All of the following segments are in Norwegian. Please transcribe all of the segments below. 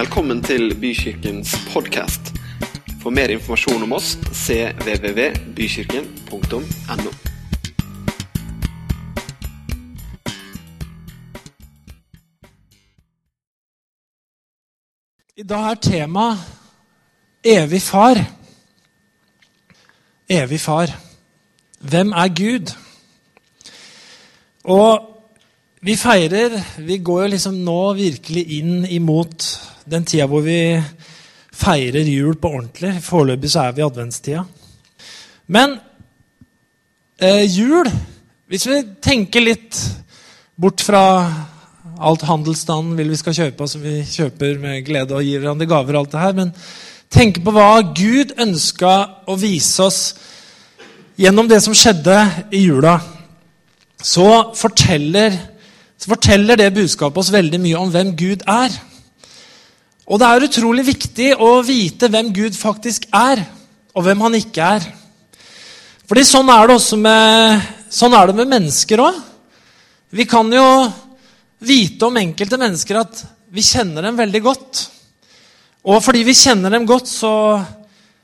Velkommen til Bykirkens podkast. For mer informasjon om oss cvvvbykirken.no. I dag er temaet evig far. Evig far. Hvem er Gud? Og vi feirer Vi går jo liksom nå virkelig inn imot den tida hvor vi feirer jul på ordentlig. Foreløpig så er vi i adventstida. Men eh, jul Hvis vi tenker litt bort fra alt handelsstanden vil vi skal kjøpe, som vi kjøper med glede og gir hverandre gaver, og alt det her, men tenke på hva Gud ønska å vise oss gjennom det som skjedde i jula, så forteller, så forteller det budskapet oss veldig mye om hvem Gud er. Og det er utrolig viktig å vite hvem Gud faktisk er, og hvem han ikke er. Fordi sånn er det også med, sånn er det med mennesker òg. Vi kan jo vite om enkelte mennesker at vi kjenner dem veldig godt. Og fordi vi kjenner dem godt, så,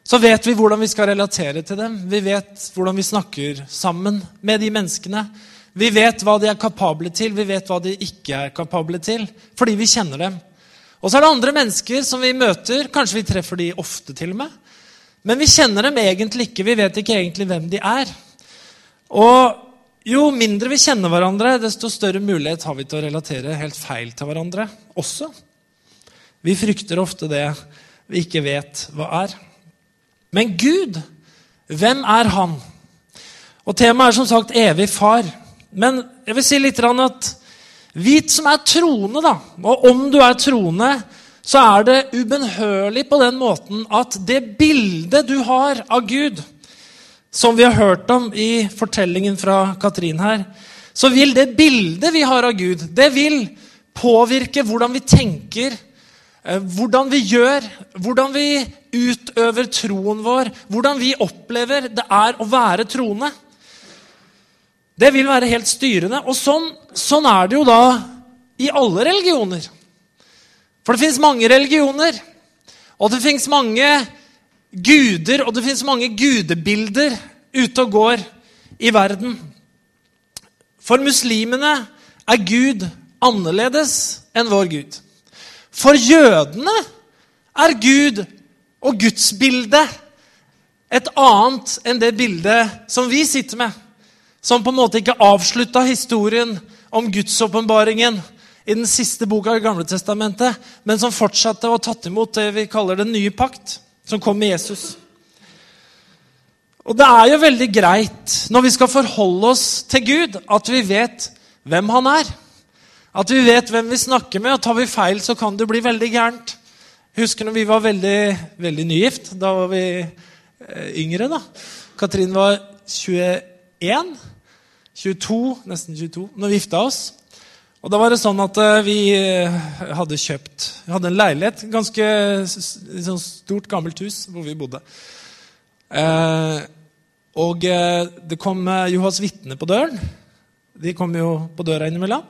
så vet vi hvordan vi skal relatere til dem. Vi vet hvordan vi snakker sammen med de menneskene. Vi vet hva de er kapable til, vi vet hva de ikke er kapable til. Fordi vi kjenner dem. Og så er det andre mennesker som vi møter. Kanskje vi treffer de ofte, til og med. Men vi kjenner dem egentlig ikke. Vi vet ikke egentlig hvem de er. Og jo mindre vi kjenner hverandre, desto større mulighet har vi til å relatere helt feil til hverandre også. Vi frykter ofte det vi ikke vet hva er. Men Gud, hvem er Han? Og Temaet er som sagt evig far. Men jeg vil si litt at vi som er troende, da, og om du er troende, så er det ubønnhørlig på den måten at det bildet du har av Gud, som vi har hørt om i fortellingen fra Katrin her, så vil det bildet vi har av Gud, det vil påvirke hvordan vi tenker, eh, hvordan vi gjør, hvordan vi utøver troen vår, hvordan vi opplever det er å være troende. Det vil være helt styrende. Og sånn, sånn er det jo da i alle religioner. For det fins mange religioner, og det fins mange guder, og det fins mange gudebilder ute og går i verden. For muslimene er Gud annerledes enn vår Gud. For jødene er Gud og gudsbildet et annet enn det bildet som vi sitter med. Som på en måte ikke avslutta historien om gudsåpenbaringen i den siste boka i Gamle Testamentet, men som fortsatte å tatt imot det vi kaller den nye pakt som kom med Jesus. Og det er jo veldig greit når vi skal forholde oss til Gud, at vi vet hvem han er. At vi vet hvem vi snakker med. og Tar vi feil, så kan det bli veldig gærent. Husker når vi var veldig, veldig nygift. Da var vi eh, yngre. da. Katrin var 21. 22, nesten 22, når vi gifta oss. Og da var det sånn at eh, vi eh, hadde kjøpt Vi hadde en leilighet. Ganske sånn stort, gammelt hus hvor vi bodde. Eh, og eh, det kom Johas vitner på døren. De kom jo på døra innimellom.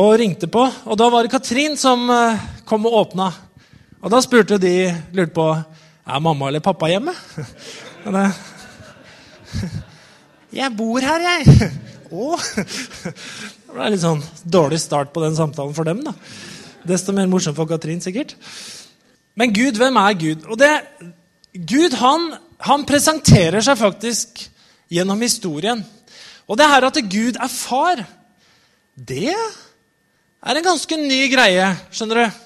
Og ringte på. Og da var det Katrin som kom og åpna. Og da spurte de lurte på er mamma eller pappa hjemme. jeg bor her, jeg. Å! Det ble litt sånn dårlig start på den samtalen for dem. da. Desto mer morsomt for Katrin, sikkert. Men Gud, hvem er Gud? Og det, Gud han, han presenterer seg faktisk gjennom historien. Og det her at Gud er far, det er en ganske ny greie, skjønner du.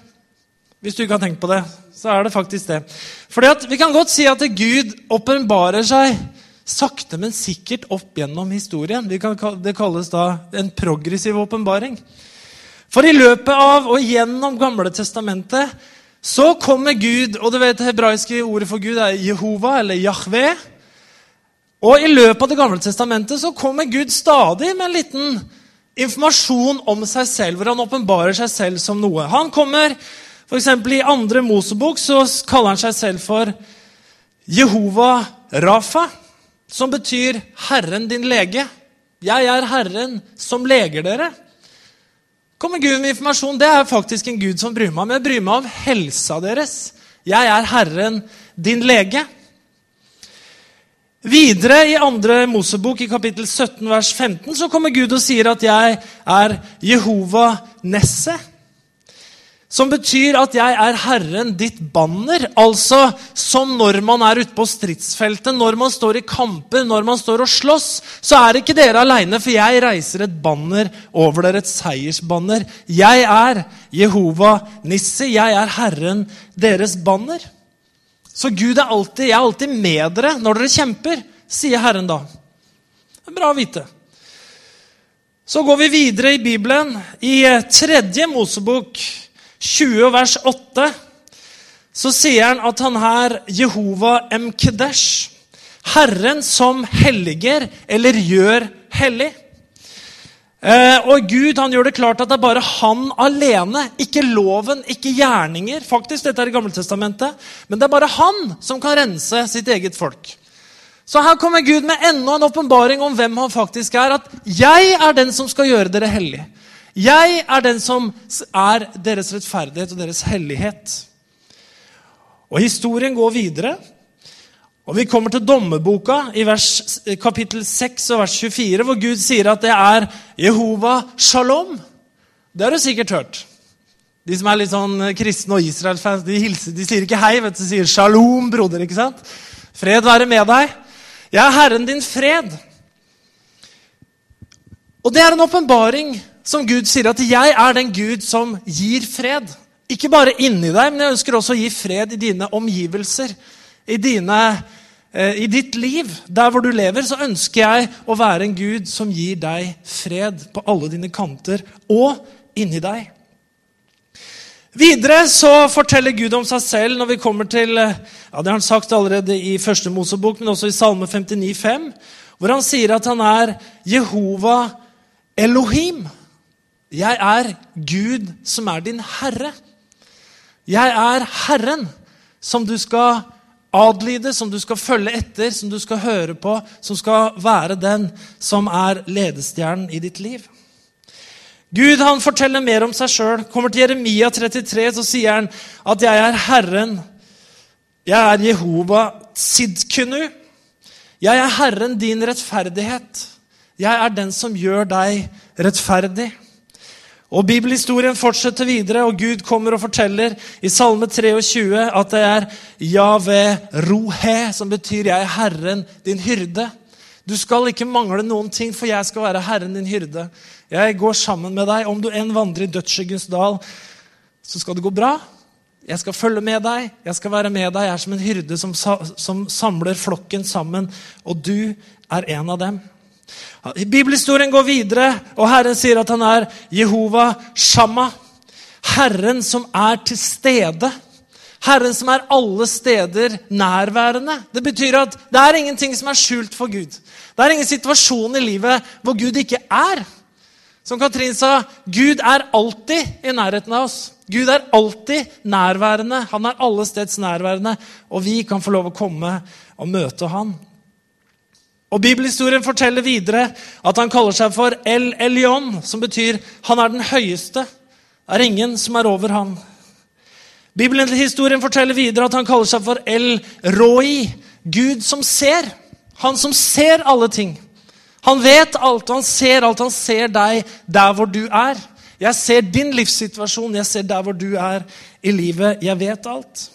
Hvis du ikke har tenkt på det, så er det faktisk det. Fordi at Vi kan godt si at Gud åpenbarer seg sakte, men sikkert opp gjennom historien. det kalles da en progressiv åpenbaring. For i løpet av og gjennom Gamle testamentet så kommer Gud, og du vet det hebraiske ordet for Gud er Jehova, eller Jahve. Og i løpet av Det gamle testamentet så kommer Gud stadig med en liten informasjon om seg selv, hvor han åpenbarer seg selv som noe. Han kommer, f.eks. i andre Mosebok så kaller han seg selv for Jehova Rafa som betyr 'Herren din lege'. Jeg er Herren som leger dere. kommer Gud med informasjon. Det er faktisk en Gud som bryr meg om. Jeg bryr meg om helsa deres. Jeg er Herren, din lege. Videre i andre Mosebok, i kapittel 17, vers 15, så kommer Gud og sier at jeg er Jehova Nesset. Som betyr at jeg er Herren ditt banner. Altså som når man er ute på stridsfeltet, når man står i kamper, når man står og slåss, så er ikke dere aleine, for jeg reiser et banner over dere, et seiersbanner. Jeg er Jehova Nissi, jeg er Herren deres banner. Så Gud er alltid, jeg er alltid med dere når dere kjemper, sier Herren da. Det er bra å vite. Så går vi videre i Bibelen, i tredje Mosebok. 20 vers 8 så sier han at han er Jehova Mkedesh. Herren som helliger eller gjør hellig. Eh, og Gud han gjør det klart at det er bare han alene, ikke loven, ikke gjerninger. Faktisk, dette er i Gammeltestamentet, Men det er bare han som kan rense sitt eget folk. Så her kommer Gud med enda en åpenbaring om hvem han faktisk er. At 'jeg er den som skal gjøre dere hellige'. Jeg er den som er deres rettferdighet og deres hellighet. Og historien går videre. Og Vi kommer til dommerboka i vers, kapittel 6 og vers 24, hvor Gud sier at det er Jehova shalom. Det har du sikkert hørt. De som er litt sånn kristne og Israel-fans, de, de, sier ikke hei, vet du, de sier shalom, broder. ikke sant? Fred være med deg. Jeg er Herren din fred. Og det er en åpenbaring som Gud sier at 'jeg er den Gud som gir fred'. Ikke bare inni deg, men jeg ønsker også å gi fred i dine omgivelser. I, dine, eh, I ditt liv, der hvor du lever, så ønsker jeg å være en Gud som gir deg fred på alle dine kanter og inni deg. Videre så forteller Gud om seg selv når vi kommer til ja Det har han sagt allerede i første Mosebok, men også i Salme 59, 59,5, hvor han sier at han er Jehova Elohim. Jeg er Gud som er din herre. Jeg er Herren som du skal adlyde, som du skal følge etter, som du skal høre på, som skal være den som er ledestjernen i ditt liv. Gud han forteller mer om seg sjøl. Kommer til Jeremia 33, så sier han at 'jeg er Herren'. Jeg er Jehova Sidkunu. Jeg er Herren din rettferdighet. Jeg er den som gjør deg rettferdig. Og Bibelhistorien fortsetter videre, og Gud kommer og forteller i Salme 23 at det er Jave Rohe, som betyr 'jeg er Herren, din hyrde'. Du skal ikke mangle noen ting, for jeg skal være Herren din hyrde. Jeg går sammen med deg. Om du enn vandrer i dødsskyggens dal, så skal det gå bra. Jeg skal følge med deg, jeg skal være med deg. Jeg er som en hyrde som, som samler flokken sammen, og du er en av dem. Bibelhistorien går videre, og Herren sier at han er Jehova Shamma. Herren som er til stede. Herren som er alle steder nærværende. Det betyr at det er ingenting som er skjult for Gud. Det er ingen situasjon i livet hvor Gud ikke er. Som Katrin sa, Gud er alltid i nærheten av oss. Gud er alltid nærværende. Han er alle steds nærværende, og vi kan få lov å komme og møte Han. Og Bibelhistorien forteller videre at han kaller seg for El Elion, som betyr 'han er den høyeste'. Det er ingen som er over han. Bibelhistorien forteller videre at han kaller seg for El Roi, Gud som ser. Han som ser alle ting. Han vet alt, han ser alt. Han ser deg der hvor du er. Jeg ser din livssituasjon, jeg ser der hvor du er i livet. Jeg vet alt.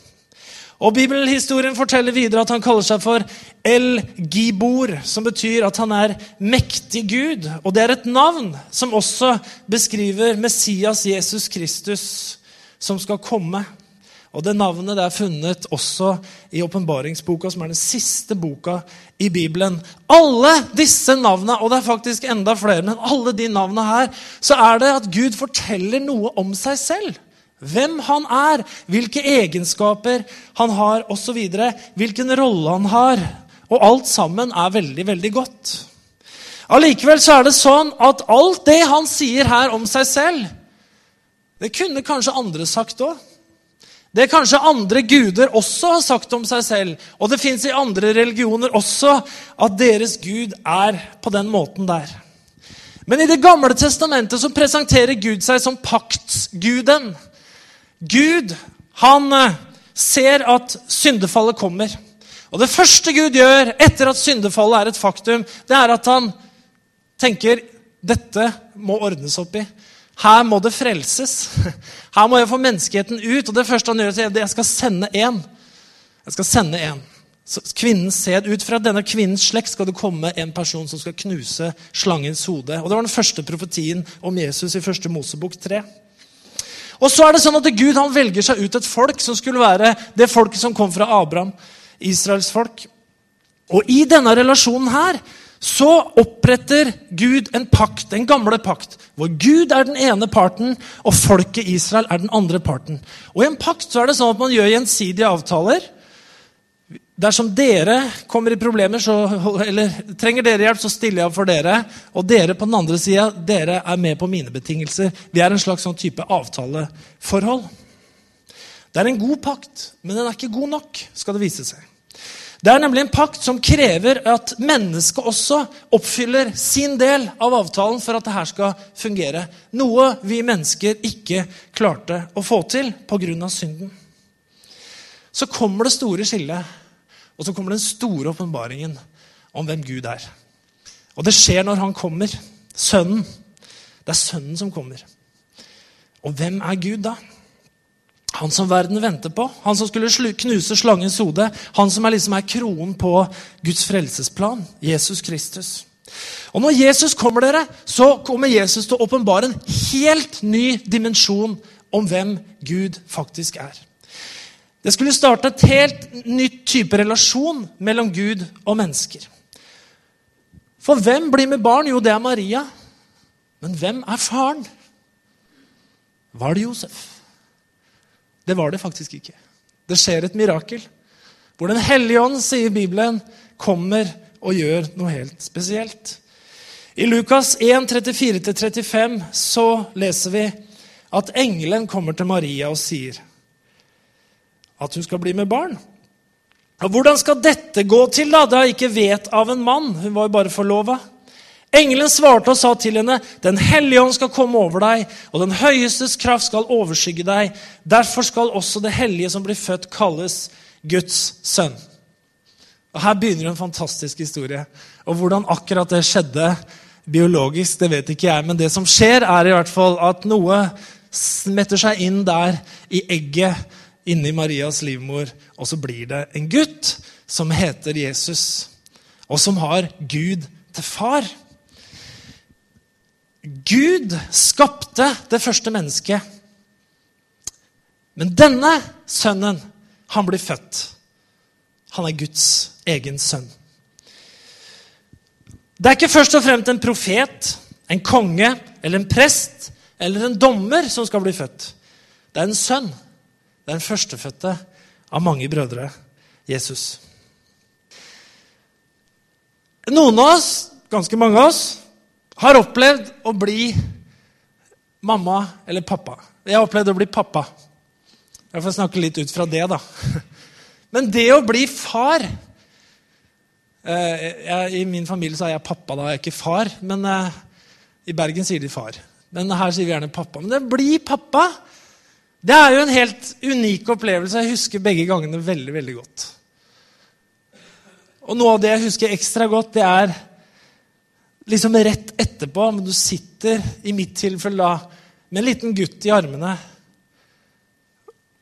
Og Bibelhistorien forteller videre at han kaller seg for El Gibor, som betyr at han er mektig Gud. Og det er et navn som også beskriver Messias Jesus Kristus, som skal komme. Og Det navnet det er funnet også i åpenbaringsboka, som er den siste boka i Bibelen. Alle disse navnene, og det er faktisk enda flere, men alle de navnene her, så er det at Gud forteller noe om seg selv. Hvem han er, hvilke egenskaper han har osv. Hvilken rolle han har. Og alt sammen er veldig, veldig godt. Allikevel så er det sånn at alt det han sier her om seg selv, det kunne kanskje andre sagt òg. Det kanskje andre guder også har sagt om seg selv. Og det fins i andre religioner også at deres gud er på den måten der. Men i Det gamle testamentet så presenterer Gud seg som paktsguden. Gud han eh, ser at syndefallet kommer. Og det første Gud gjør etter at syndefallet er et faktum, det er at han tenker dette må ordnes opp i. Her må det frelses. Her må jeg få menneskeheten ut. Og det første han gjør, er at jeg skal sende én. Jeg skal sende en. Så Kvinnens sæd. Ut fra denne kvinnens slekt skal det komme en person som skal knuse slangens hode. Og Det var den første profetien om Jesus i første Mosebok 3. Og så er det sånn at Gud han velger seg ut et folk som skulle være det folket som kom fra Abraham, Israels folk. Og i denne relasjonen her så oppretter Gud en pakt, en gamle pakt, hvor Gud er den ene parten, og folket Israel er den andre parten. Og I en pakt så er det sånn at man gjør gjensidige avtaler. Dersom dere kommer i problemer, så, eller trenger dere hjelp, så stiller jeg opp for dere. Og dere på den andre sida, dere er med på mine betingelser. Vi er en slags sånn type avtaleforhold. Det er en god pakt, men den er ikke god nok, skal det vise seg. Det er nemlig en pakt som krever at mennesket også oppfyller sin del av avtalen for at det her skal fungere. Noe vi mennesker ikke klarte å få til pga. synden. Så kommer det store skillet, og så kommer den store åpenbaringen om hvem Gud er. Og det skjer når han kommer. Sønnen. Det er sønnen som kommer. Og hvem er Gud da? Han som verden venter på, han som skulle knuse slangens hode. Han som er, liksom er kronen på Guds frelsesplan. Jesus Kristus. Og Når Jesus kommer, dere, så kommer Jesus til å åpenbare en helt ny dimensjon om hvem Gud faktisk er. Det skulle starte et helt nytt type relasjon mellom Gud og mennesker. For hvem blir med barn? Jo, det er Maria. Men hvem er faren? Var det Josef? Det var det faktisk ikke. Det skjer et mirakel. Hvor Den hellige ånd, sier Bibelen, kommer og gjør noe helt spesielt. I Lukas 1, 34-35 så leser vi at engelen kommer til Maria og sier at hun skal bli med barn. Og Hvordan skal dette gå til, da, da hun ikke vet av en mann? Hun var jo bare forlova. Engelen svarte og sa til henne, 'Den hellige ånd skal komme over deg, og den høyestes kraft skal overskygge deg.' 'Derfor skal også det hellige som blir født, kalles Guds sønn.' Og Her begynner en fantastisk historie. Og Hvordan akkurat det skjedde biologisk, det vet ikke jeg. Men det som skjer, er i hvert fall at noe smetter seg inn der i egget inni Marias livmor, og så blir det en gutt som heter Jesus, og som har Gud til far. Gud skapte det første mennesket. Men denne sønnen, han blir født. Han er Guds egen sønn. Det er ikke først og fremst en profet, en konge eller en prest eller en dommer som skal bli født. Det er en sønn. Det er den førstefødte av mange brødre, Jesus. Noen av oss, ganske mange av oss, har opplevd å bli mamma eller pappa. Jeg har opplevd å bli pappa. Jeg får snakke litt ut fra det, da. Men det å bli far eh, jeg, I min familie så er jeg pappa, da. Jeg er ikke far. Men eh, I Bergen sier de far. Men her sier vi gjerne pappa. Men det å bli pappa det er jo en helt unik opplevelse. Jeg husker begge gangene veldig veldig godt. Og Noe av det jeg husker ekstra godt, det er liksom rett etterpå, men du sitter, i mitt tilfelle da, med en liten gutt i armene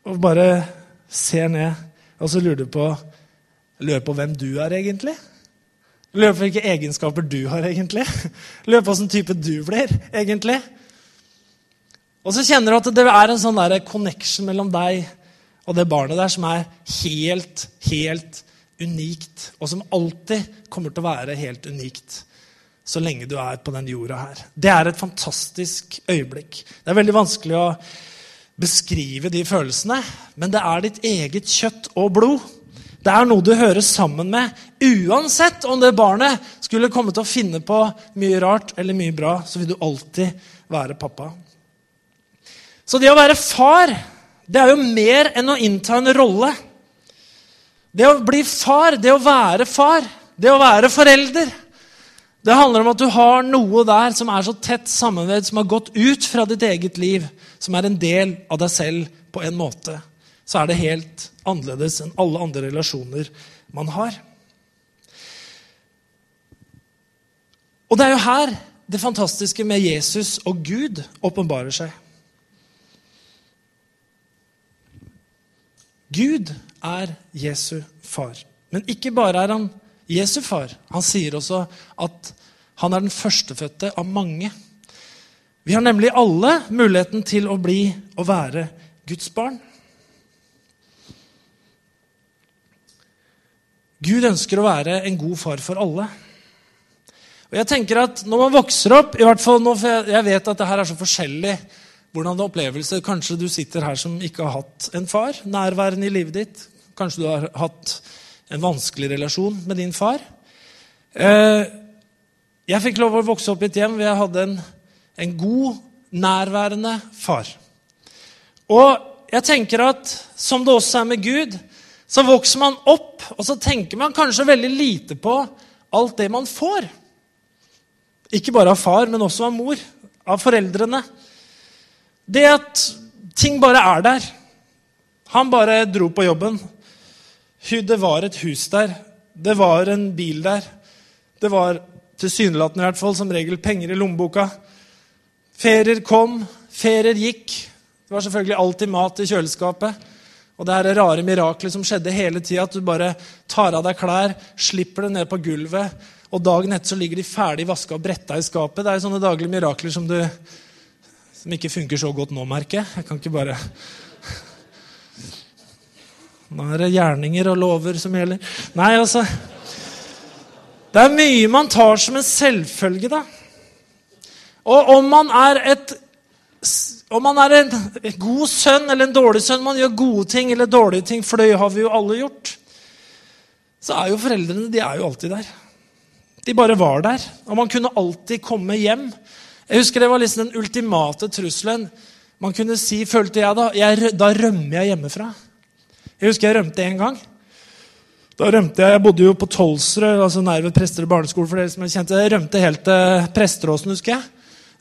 og bare ser ned, og så lurer du på Lurer på hvem du er, egentlig? Lurer på hvilke egenskaper du har, egentlig? Lurer på åssen type du blir, egentlig? Og så kjenner du at det er en sånn der connection mellom deg og det barnet der som er helt, helt unikt, og som alltid kommer til å være helt unikt så lenge du er på den jorda her. Det er et fantastisk øyeblikk. Det er veldig vanskelig å beskrive de følelsene, men det er ditt eget kjøtt og blod. Det er noe du hører sammen med, uansett om det barnet skulle komme til å finne på mye rart eller mye bra, så vil du alltid være pappa. Så det å være far, det er jo mer enn å innta en rolle. Det å bli far, det å være far, det å være forelder Det handler om at du har noe der som er så tett sammenvevd, som har gått ut fra ditt eget liv, som er en del av deg selv på en måte. Så er det helt annerledes enn alle andre relasjoner man har. Og det er jo her det fantastiske med Jesus og Gud åpenbarer seg. Gud er Jesu far. Men ikke bare er han Jesu far. Han sier også at han er den førstefødte av mange. Vi har nemlig alle muligheten til å bli og være Guds barn. Gud ønsker å være en god far for alle. Og jeg tenker at Når man vokser opp i hvert fall nå, for Jeg vet at det her er så forskjellig hvordan opplevelse. Kanskje du sitter her som ikke har hatt en far nærværende i livet ditt. Kanskje du har hatt en vanskelig relasjon med din far. Eh, jeg fikk lov å vokse opp i et hjem hvor jeg hadde en, en god, nærværende far. Og jeg tenker at som det også er med Gud, så vokser man opp, og så tenker man kanskje veldig lite på alt det man får. Ikke bare av far, men også av mor. Av foreldrene. Det at ting bare er der. Han bare dro på jobben. Det var et hus der. Det var en bil der. Det var tilsynelatende i hvert fall som regel penger i lommeboka. Ferier kom, ferier gikk. Det var selvfølgelig alltid mat i kjøleskapet. Og det her rare miraklet som skjedde hele tida, at du bare tar av deg klær, slipper det ned på gulvet, og dagen etter så ligger de ferdig vaska og bretta i skapet. Det er jo sånne daglige mirakler som, du, som ikke funker så godt nå, merker jeg. Jeg kan ikke bare nå er det gjerninger og lover som gjelder. Nei, altså Det er mye man tar som en selvfølge, da. Og om man er et om man er en god sønn eller en dårlig sønn, man gjør gode ting eller dårlige ting, for det har vi jo alle gjort, så er jo foreldrene de er jo alltid der. De bare var der. Og man kunne alltid komme hjem. Jeg husker Det var liksom den ultimate trusselen. Man kunne si, følte jeg da, jeg, da rømmer jeg hjemmefra. Jeg husker jeg rømte en gang. Da rømte Jeg jeg bodde jo på Tolsrød, altså nær ved Presterød barneskole. for dere som jeg kjente. Jeg rømte helt til Presteråsen, husker jeg.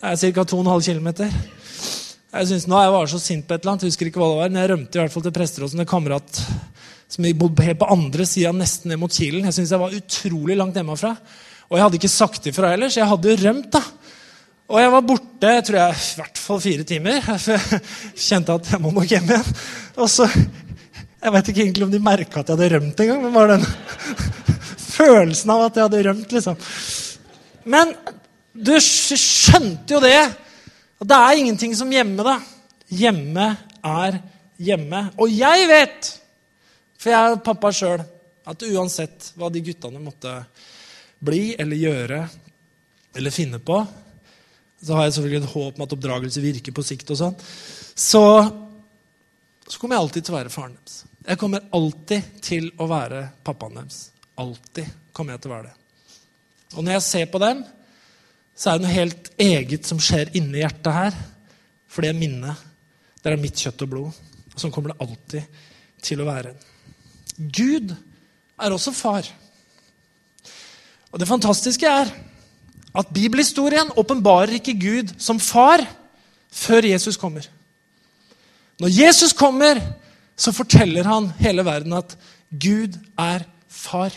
Det er ca. 2,5 km. Jeg synes nå jeg var så sint på et eller annet, jeg husker ikke hva det var, men jeg rømte i hvert fall til Presteråsen. En kamerat som bodde helt på andre sida, nesten ned mot Kilen. Jeg synes jeg var utrolig langt hjemmefra. Og jeg hadde ikke sagt ifra ellers. Jeg hadde jo rømt, da. Og jeg var borte tror jeg, i hvert fall fire timer. Jeg kjente at jeg må nok hjem igjen. Og så jeg vet ikke egentlig om de merka at jeg hadde rømt engang, men bare den følelsen av at jeg hadde rømt, liksom. Men du skjønte jo det. At det er ingenting som hjemme, da. Hjemme er hjemme. Og jeg vet, for jeg er pappa sjøl, at uansett hva de guttene måtte bli eller gjøre eller finne på, så har jeg selvfølgelig et håp om at oppdragelse virker på sikt og sånn, så, så kommer jeg alltid til å være faren deres. Jeg kommer alltid til å være pappaen deres. Alltid kommer jeg til å være det. Og når jeg ser på dem, så er det noe helt eget som skjer inni hjertet her. For det er minnet. Det er mitt kjøtt og blod. Og sånn kommer det alltid til å være. Gud er også far. Og det fantastiske er at bibelhistorien åpenbarer ikke Gud som far før Jesus kommer. Når Jesus kommer, så forteller han hele verden at Gud er far.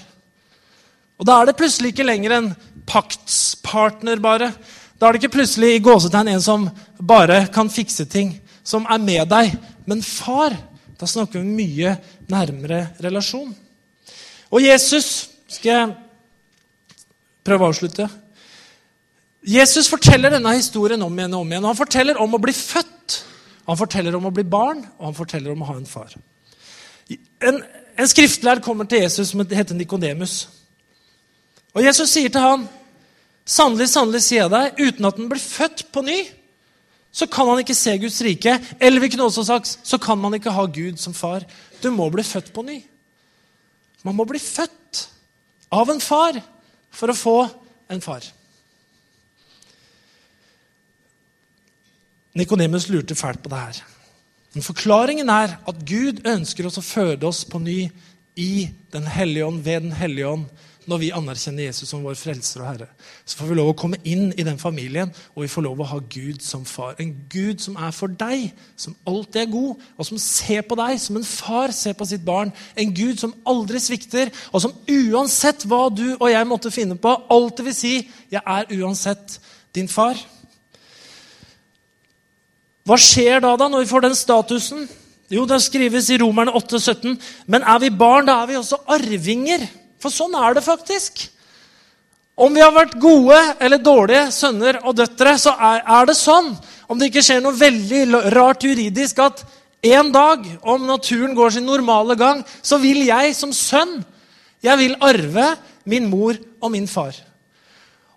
Og da er det plutselig ikke lenger en paktspartner, bare. Da er det ikke plutselig i gåsetegn en som bare kan fikse ting, som er med deg. Men far, da snakker vi om mye nærmere relasjon. Og Jesus Skal jeg prøve å avslutte? Jesus forteller denne historien om igjen og om igjen. Han forteller om å bli født han forteller om å bli barn, og han forteller om å ha en far. En, en skriftlærd kommer til Jesus som heter Nikodemus. Og Jesus sier til han, 'Sannelig, sannelig sier jeg deg, uten at den blir født på ny, så kan han ikke se Guds rike.' Eller vi kunne også sagt, så kan man ikke ha Gud som far. Du må bli født på ny. Man må bli født av en far for å få en far. Nikodemus lurte fælt på det her. Men forklaringen er at Gud ønsker oss å føde oss på ny i Den hellige ånd, ved Den hellige ånd, når vi anerkjenner Jesus som vår frelser og herre. Så får vi lov å komme inn i den familien, og vi får lov å ha Gud som far. En Gud som er for deg, som alltid er god, og som ser på deg som en far ser på sitt barn. En Gud som aldri svikter, og som uansett hva du og jeg måtte finne på, alltid vil si 'Jeg er uansett din far'. Hva skjer da, da når vi får den statusen? Jo, det skrives i Romerne 8, 17. Men er vi barn, da er vi også arvinger. For sånn er det faktisk. Om vi har vært gode eller dårlige sønner og døtre, så er, er det sånn, om det ikke skjer noe veldig rart juridisk, at en dag, om naturen går sin normale gang, så vil jeg som sønn jeg vil arve min mor og min far.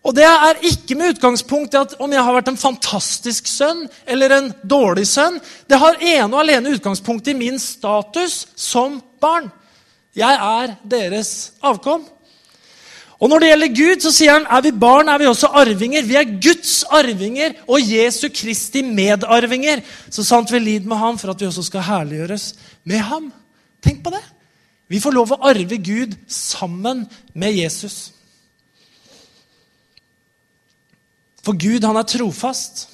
Og det er ikke med utgangspunkt i at om jeg har vært en fantastisk sønn eller en dårlig sønn. Det har ene og alene utgangspunkt i min status som barn. Jeg er deres avkom. Og når det gjelder Gud, så sier han er vi barn, er vi også arvinger. Vi er Guds arvinger og Jesu Kristi medarvinger. Så sant vi lider med ham for at vi også skal herliggjøres med ham. Tenk på det. Vi får lov å arve Gud sammen med Jesus. For Gud, han er trofast.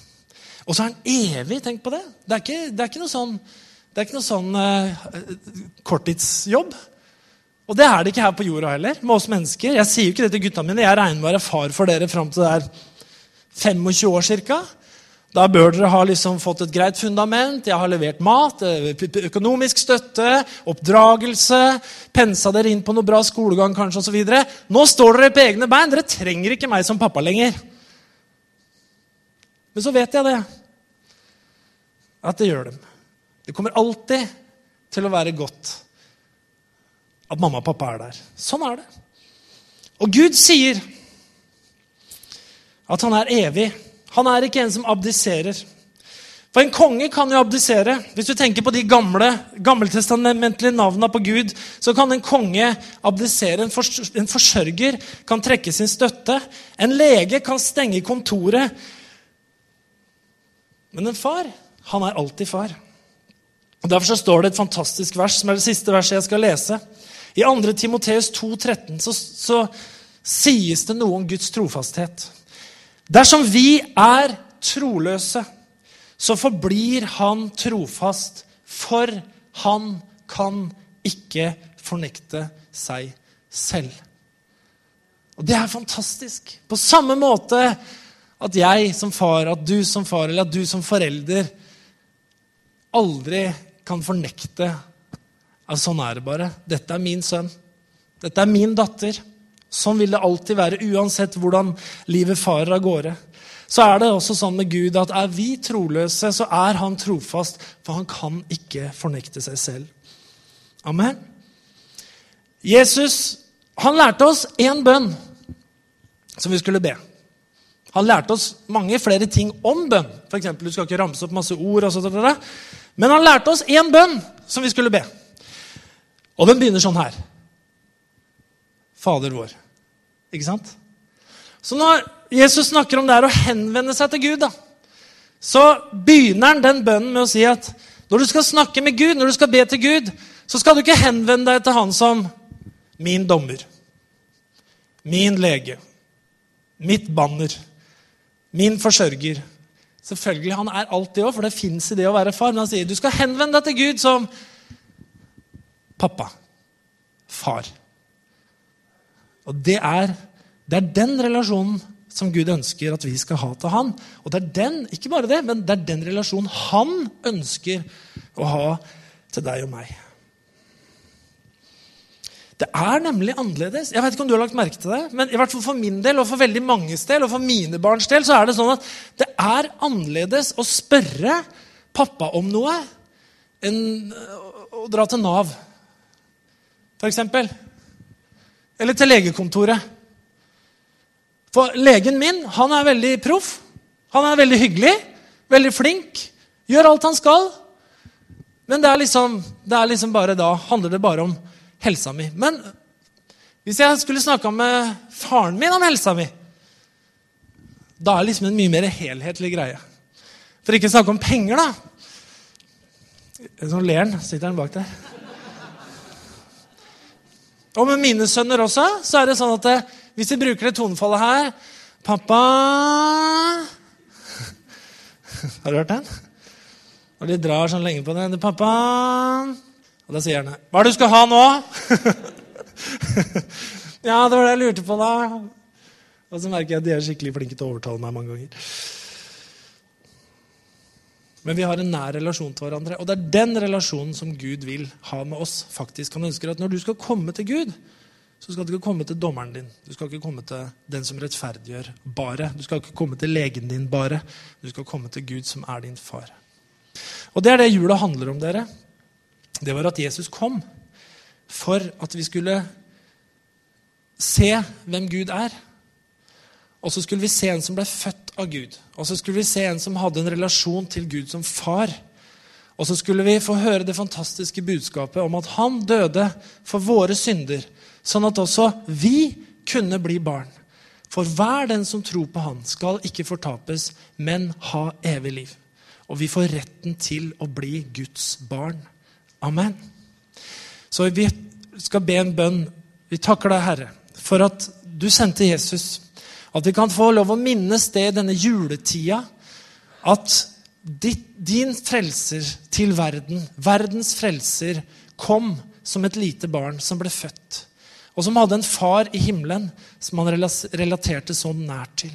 Og så er han evig. Tenk på det. Det er ikke, det er ikke noe sånn, ikke noe sånn uh, korttidsjobb. Og det er det ikke her på jorda heller, med oss mennesker. Jeg sier jo ikke det til gutta mine. Jeg regner med å være far for dere fram til det er 25 år cirka. Da bør dere ha liksom fått et greit fundament. Jeg har levert mat, eh, økonomisk støtte, oppdragelse, pensa dere inn på noe bra skolegang kanskje osv. Nå står dere på egne bein. Dere trenger ikke meg som pappa lenger. Men så vet jeg det. At det gjør dem. Det kommer alltid til å være godt at mamma og pappa er der. Sånn er det. Og Gud sier at han er evig. Han er ikke en som abdiserer. For en konge kan jo abdisere. Hvis du tenker på de gamle, gammeltestamentlige navnene på Gud, så kan en konge abdisere. En, en forsørger kan trekke sin støtte. En lege kan stenge kontoret. Men en far, han er alltid far. Og Derfor så står det et fantastisk vers, som er det siste verset jeg skal lese. I 2. Timoteus 2,13 så, så sies det noe om Guds trofasthet. Dersom vi er troløse, så forblir han trofast, for han kan ikke fornekte seg selv. Og det er fantastisk. På samme måte at jeg som far, at du som far, eller at du som forelder aldri kan fornekte at sånn er det bare. Dette er min sønn. Dette er min datter. Sånn vil det alltid være, uansett hvordan livet farer av gårde. Så er det også sånn med Gud at er vi troløse, så er han trofast, for han kan ikke fornekte seg selv. Amen. Jesus han lærte oss én bønn som vi skulle be. Han lærte oss mange flere ting om bønn. For eksempel, du skal ikke ramse opp masse ord. Men han lærte oss én bønn som vi skulle be. Og den begynner sånn her. Fader vår. Ikke sant? Så når Jesus snakker om det her å henvende seg til Gud, da, så begynner han den bønnen med å si at når du skal snakke med Gud, når du skal be til Gud, så skal du ikke henvende deg til han som min dommer, min lege, mitt banner, min forsørger. Selvfølgelig, Han er alt det òg, for det fins i det å være far. Men han sier du skal henvende deg til Gud som pappa. Far. Og det er, det er den relasjonen som Gud ønsker at vi skal ha til han. Og det er den, ikke bare det, men det er den relasjonen han ønsker å ha til deg og meg. Det er nemlig annerledes. Jeg vet ikke om du har lagt merke til det, men i hvert fall for min del og for veldig manges del og for mine barns del så er det sånn at det er annerledes å spørre pappa om noe enn å dra til Nav f.eks. Eller til legekontoret. For legen min han er veldig proff. Han er veldig hyggelig, veldig flink, gjør alt han skal. Men det er liksom, det er liksom bare da handler det bare om helsa mi. Men hvis jeg skulle snakka med faren min om helsa mi, da er det liksom en mye mer helhetlig greie. For ikke å snakke om penger, da. Nå ler han, sitter han bak der. Og med mine sønner også så er det sånn at det, hvis de bruker det tonefallet her Pappa Har du hørt den? Og de drar sånn lenge på den. 'Pappa' Og da sier han 'Hva er det du skal ha nå?' ja, det var det jeg lurte på, da. Og så merker jeg at de er skikkelig flinke til å overtale meg mange ganger. Men vi har en nær relasjon til hverandre. Og det er den relasjonen som Gud vil ha med oss. faktisk. Han ønsker at når du skal komme til Gud, så skal du ikke komme til dommeren din. Du skal ikke komme til den som rettferdiggjør bare. Du skal ikke komme til legen din bare. Du skal komme til Gud, som er din far. Og det er det jula handler om, dere. Det var at Jesus kom for at vi skulle se hvem Gud er. Og så skulle vi se en som ble født av Gud. Og så skulle vi se en som hadde en relasjon til Gud som far. Og så skulle vi få høre det fantastiske budskapet om at han døde for våre synder, sånn at også vi kunne bli barn. For hver den som tror på han, skal ikke fortapes, men ha evig liv. Og vi får retten til å bli Guds barn. Amen. Så vi skal be en bønn. Vi takker deg, Herre, for at du sendte Jesus. At vi kan få lov å minnes det i denne juletida. At din frelser til verden, verdens frelser, kom som et lite barn som ble født. Og som hadde en far i himmelen som han relaterte så nært til.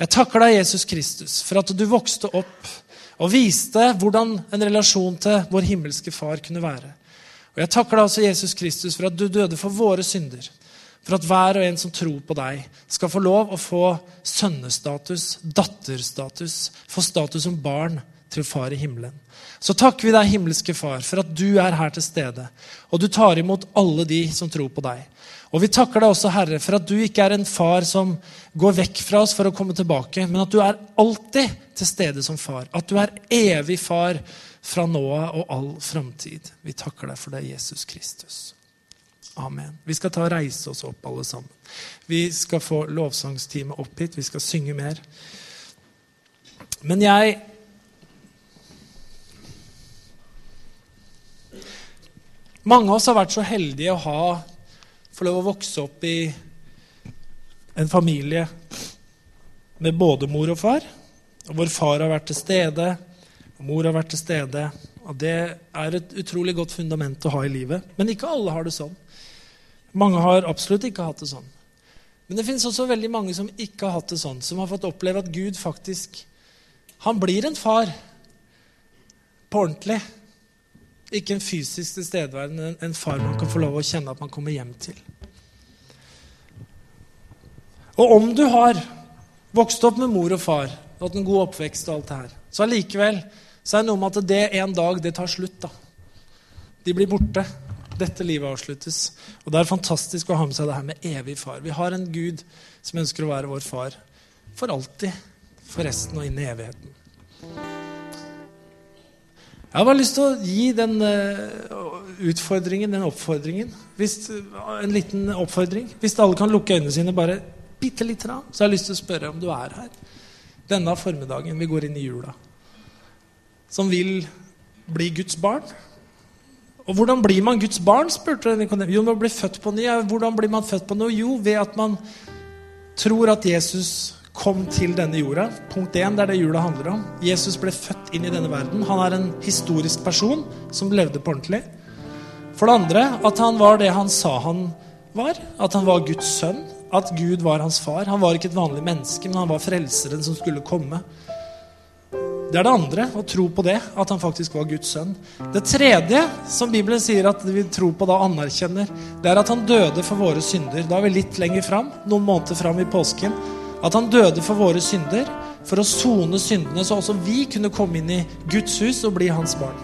Jeg takker deg, Jesus Kristus, for at du vokste opp og viste hvordan en relasjon til vår himmelske far kunne være. Og Jeg takker deg også, Jesus Kristus, for at du døde for våre synder. For at hver og en som tror på deg, skal få lov å få sønnestatus, datterstatus, få status som barn til far i himmelen. Så takker vi deg, himmelske Far, for at du er her til stede, og du tar imot alle de som tror på deg. Og vi takker deg også, Herre, for at du ikke er en far som går vekk fra oss for å komme tilbake, men at du er alltid til stede som far. At du er evig far fra nå av og all framtid. Vi takker deg for det, Jesus Kristus. Amen. Vi skal ta og reise oss opp, alle sammen. Vi skal få lovsangsteamet opp hit. Vi skal synge mer. Men jeg Mange av oss har vært så heldige å ha få lov å vokse opp i en familie med både mor og far, og hvor far har vært til stede, og mor har vært til stede. Og Det er et utrolig godt fundament å ha i livet. Men ikke alle har det sånn. Mange har absolutt ikke hatt det sånn. Men det fins også veldig mange som ikke har hatt det sånn, som har fått oppleve at Gud faktisk Han blir en far på ordentlig. Ikke en fysisk tilstedeværende, men en far man kan få lov å kjenne at man kommer hjem til. Og om du har vokst opp med mor og far, og hatt en god oppvekst og alt det her, så allikevel så er det noe med at det en dag, det tar slutt. da. De blir borte. Dette livet avsluttes. Og det er fantastisk å ha med seg det her med evig far. Vi har en Gud som ønsker å være vår far for alltid, for resten og inn i evigheten. Jeg har bare lyst til å gi den uh, utfordringen, den oppfordringen hvis, En liten oppfordring. Hvis alle kan lukke øynene sine bare bitte lite grann, så har jeg lyst til å spørre om du er her denne formiddagen vi går inn i jula, som vil bli Guds barn. Og hvordan blir man Guds barn? spurte Nikodem. Jo, man blir født på ny. Hvordan blir man født på noe? Jo, ved at man tror at Jesus kom til denne jorda. Punkt 1, det er det jula handler om. Jesus ble født inn i denne verden. Han er en historisk person som levde på ordentlig. For det andre at han var det han sa han var. At han var Guds sønn. At Gud var hans far. Han var ikke et vanlig menneske, men han var frelseren som skulle komme. Det er det andre, å tro på det, at han faktisk var Guds sønn. Det tredje, som Bibelen sier at vi tror på da anerkjenner, det er at han døde for våre synder. Da er vi litt lenger fram, noen måneder fram i påsken. At han døde for våre synder, for å sone syndene, så også vi kunne komme inn i Guds hus og bli hans barn.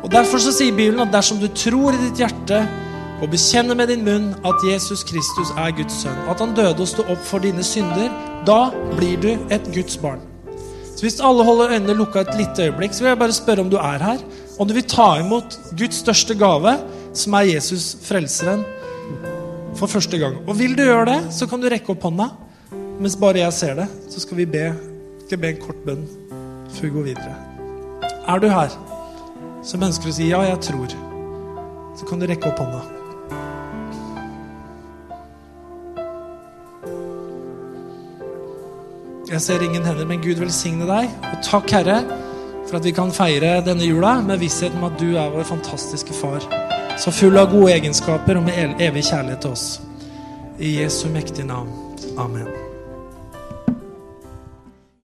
Og Derfor så sier Bibelen at dersom du tror i ditt hjerte og bekjenner med din munn at Jesus Kristus er Guds sønn, at han døde og sto opp for dine synder, da blir du et Guds barn. Så Hvis alle holder øynene lukka et lite øyeblikk, så vil jeg bare spørre om du er her. Om du vil ta imot Guds største gave, som er Jesus frelseren, for første gang. Og vil du gjøre det, så kan du rekke opp hånda mens bare jeg ser det, så skal vi be, skal be en kort bønn før vi går videre. Er du her som ønsker å si 'ja, jeg tror', så kan du rekke opp hånda. Jeg ser ingen hender, men Gud velsigne deg. Og takk, Herre, for at vi kan feire denne jula med visshet om at du er vår fantastiske far, så full av gode egenskaper og med evig kjærlighet til oss. I Jesu mektige navn. Amen.